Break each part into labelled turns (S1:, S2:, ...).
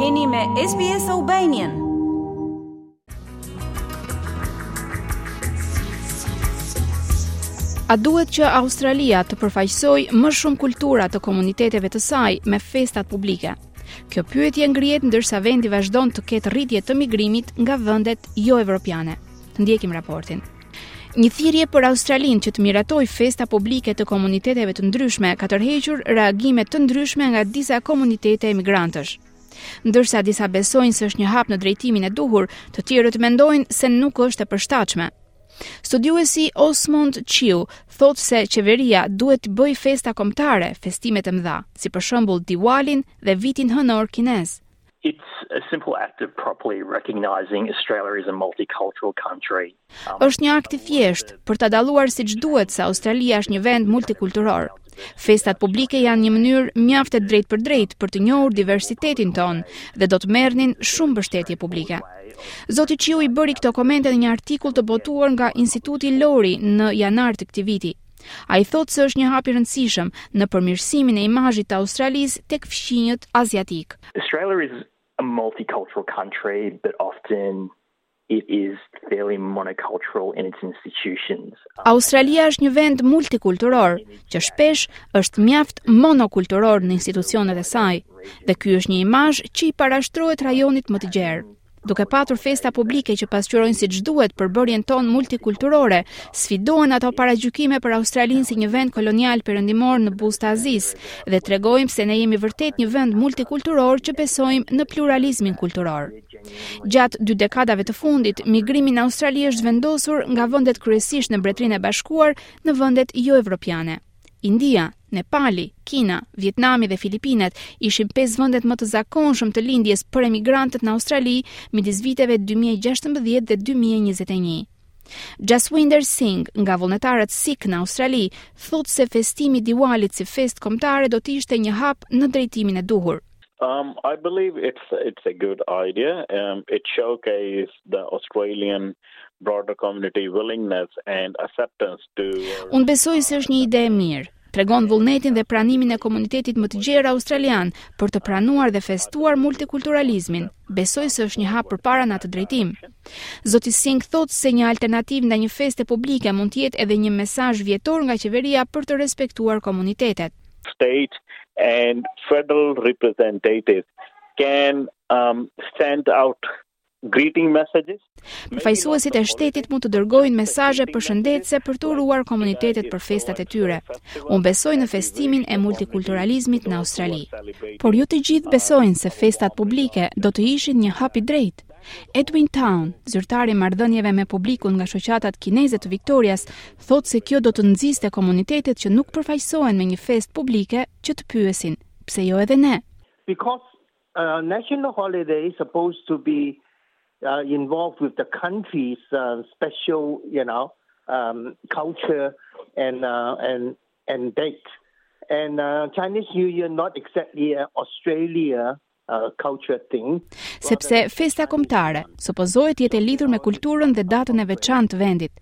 S1: Jeni me SBS Albanian. A duhet që Australia të përfaqësojë më shumë kultura të komuniteteve të saj me festat publike? Kjo pyetje ngrihet ndërsa vendi vazhdon të ketë rritje të migrimit nga vendet jo evropiane. Të ndjekim raportin. Një thirrje për Australinë që të miratojë festa publike të komuniteteve të ndryshme ka tërhequr reagime të ndryshme nga disa komunitete emigrantësh. Ndërsa disa besojnë se është një hap në drejtimin e duhur, të tjerët mendojnë se nuk është e përshtatshme. Studiuesi Osmond Chiu thotë se qeveria duhet t'i bëjë festa kombëtare, festimet e mëdha, si për shembull Diwalin dhe Vitin Hënor Kinez. Është një akt i thjeshtë për ta dalluar siç duhet se Australia është një vend multikulturor. Festat publike janë një mënyrë mjaft e drejtpërdrejtë për të njohur diversitetin tonë dhe do të merrnin shumë mbështetje publike. Zoti Chiu i bëri këto komente në një artikull të botuar nga Instituti Lowy në janar të këtij viti. Ai thotë se është një hap i rëndësishëm në përmirësimin e imazhit të Australisë tek fqinjët aziatikë.
S2: Australia is a multicultural country, but often it is fairly monocultural in its institutions.
S1: Australia është një vend multikulturor, që shpesh është mjaft monokulturor në institucionet e saj, dhe ky është një imazh që i parashtrohet rajonit më të gjerë. Duke patur festa publike që pasqyrojnë siç duhet përbërjen tonë multikulturore, sfidohen ato paragjykime për Australinë si një vend kolonial perëndimor në buzë të Azisë dhe tregojmë se ne jemi vërtet një vend multikulturor që besojmë në pluralizmin kulturor. Gjatë dy dekadave të fundit, migrimi në Australi është vendosur nga vendet kryesisht në Mbretërinë e Bashkuar në vendet jo evropiane. India, Nepali, Kina, Vietnami dhe Filipinet ishin pesë vendet më të zakonshëm të lindjes për emigrantët në Australi midis viteve 2016 dhe 2021. Jaswinder Singh, nga vullnetarët Sikh në Australi, thotë se festimi i Diwalit si festë kombëtare do të ishte një hap në drejtimin e duhur.
S3: Um, I believe it's it's a good idea. Um, it showcases the Australian broader community willingness and acceptance to.
S1: Unë besoj se është një ide e mirë. Tregon vullnetin dhe pranimin e komunitetit më të gjerë australian për të pranuar dhe festuar multikulturalizmin. Besoj se është një hap përpara në atë drejtim. Zoti Singh thotë se një alternativë ndaj një feste publike mund të jetë edhe një mesazh vjetor nga qeveria për të respektuar komunitetet.
S3: state and federal representatives can um send out greeting messages.
S1: Përfaqësuesit e shtetit mund të dërgojnë mesazhe përshëndetëse për të uruar komunitetet për festat e tyre. Unë besoj në festimin e multikulturalizmit në Australi. Por jo të gjithë besojnë se festat publike do të ishin një hap i drejtë. Edwin Town, zyrtari i marrëdhënieve me publikun nga shoqatat kineze të Victorias, thotë se kjo do të nxiste komunitetet që nuk përfaqësohen me një festë publike që të pyesin, pse jo edhe ne?
S4: Because uh, national holiday is supposed to be uh, involved with the country's uh, special, you know, um, culture and uh, and and date. And uh, Chinese New Year not exactly uh, Australia
S1: Sepse festa kombëtare supozohet të jetë e lidhur me kulturën dhe datën e veçantë të vendit.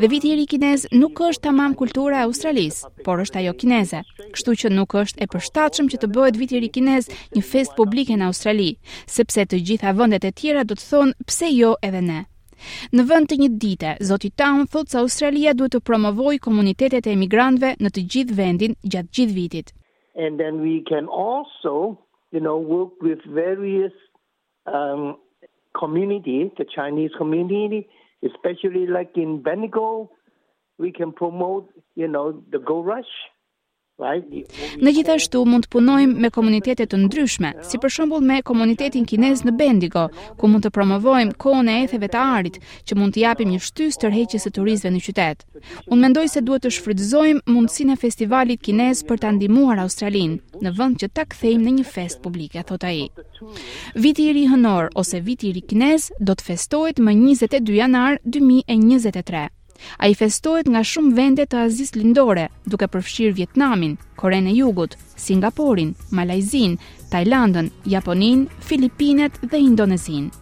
S1: Dhe Viti i Ri Kinez nuk është tamam kultura e Australisë, por është ajo kineze. Kështu që nuk është e përshtatshëm që të bëhet Viti i Ri Kinez një festë publike në Australi, sepse të gjitha vendet e tjera do të thonë pse jo edhe ne. Në vend të një dite, zoti Town thotë se Australia duhet të promovojë komunitetet e emigrantëve në të gjithë vendin gjatë gjithë vitit.
S4: And then we can also, you know, work with various um, community, the Chinese community, especially like in Bendigo, we can promote, you know, the Gold Rush.
S1: Ne gjithashtu mund të punojmë me komunitete të ndryshme, si për shembull me komunitetin kinez në Bendigo, ku mund të promovojmë kohën e etheve të arit, që mund të japim një shtysë tërheqjes së turistëve në qytet. Unë mendoj se duhet të shfrytëzojmë mundësinë e festivalit kinez për ta ndihmuar Australinë, në vend që ta kthejmë në një festë publike, thotë ai. Viti i ri hënor ose viti i ri kinez do të festohet më 22 janar 2023. Ai festohet nga shumë vende të Azisë Lindore, duke përfshirë Vietnamin, Korenë e Jugut, Singaporin, Malajzinë, Tajlandën, Japoninë, Filipinet dhe
S5: Indonezinë.